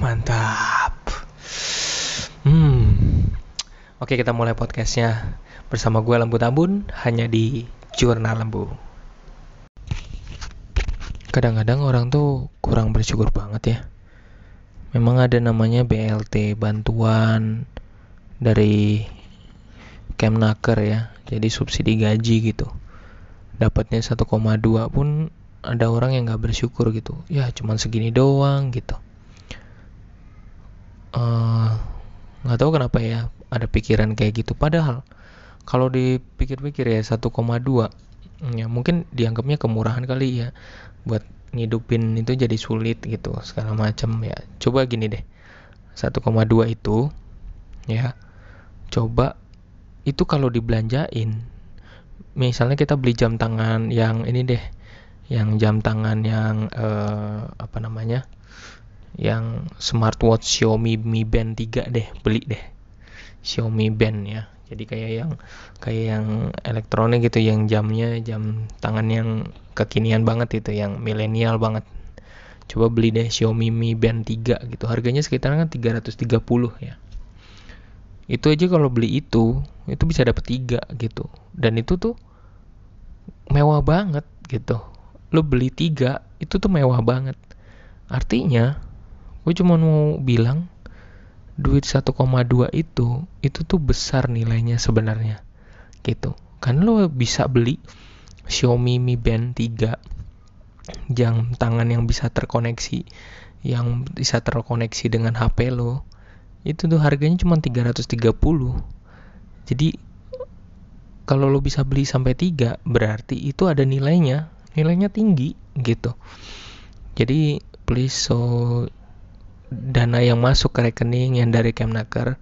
mantap. Hmm. Oke, kita mulai podcastnya bersama gue Lembu Tambun hanya di Jurnal Lembu. Kadang-kadang orang tuh kurang bersyukur banget ya. Memang ada namanya BLT bantuan dari Kemnaker ya. Jadi subsidi gaji gitu. Dapatnya 1,2 pun ada orang yang nggak bersyukur gitu. Ya cuman segini doang gitu nggak tahu kenapa ya ada pikiran kayak gitu. Padahal kalau dipikir-pikir ya 1,2 ya mungkin dianggapnya kemurahan kali ya buat ngidupin itu jadi sulit gitu segala macam ya. Coba gini deh 1,2 itu ya coba itu kalau dibelanjain misalnya kita beli jam tangan yang ini deh yang jam tangan yang uh, apa namanya yang smartwatch Xiaomi Mi Band 3 deh beli deh. Xiaomi Band ya. Jadi kayak yang kayak yang elektronik gitu yang jamnya jam tangan yang kekinian banget itu yang milenial banget. Coba beli deh Xiaomi Mi Band 3 gitu. Harganya sekitar kan 330 ya. Itu aja kalau beli itu itu bisa dapat tiga gitu. Dan itu tuh mewah banget gitu. Lo beli tiga itu tuh mewah banget. Artinya gue cuma mau bilang duit 1,2 itu itu tuh besar nilainya sebenarnya gitu. Kan lo bisa beli Xiaomi Mi Band 3 jam tangan yang bisa terkoneksi yang bisa terkoneksi dengan HP lo itu tuh harganya cuma 330 jadi kalau lo bisa beli sampai 3 berarti itu ada nilainya nilainya tinggi gitu. Jadi please so dana yang masuk ke rekening yang dari Kemnaker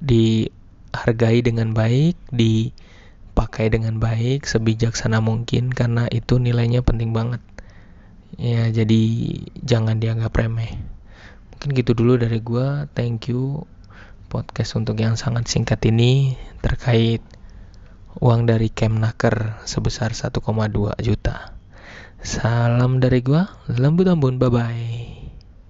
dihargai dengan baik, dipakai dengan baik, sebijaksana mungkin karena itu nilainya penting banget. Ya, jadi jangan dianggap remeh. Mungkin gitu dulu dari gua. Thank you podcast untuk yang sangat singkat ini terkait uang dari Kemnaker sebesar 1,2 juta. Salam dari gua, Lembu Tambun, bye bye.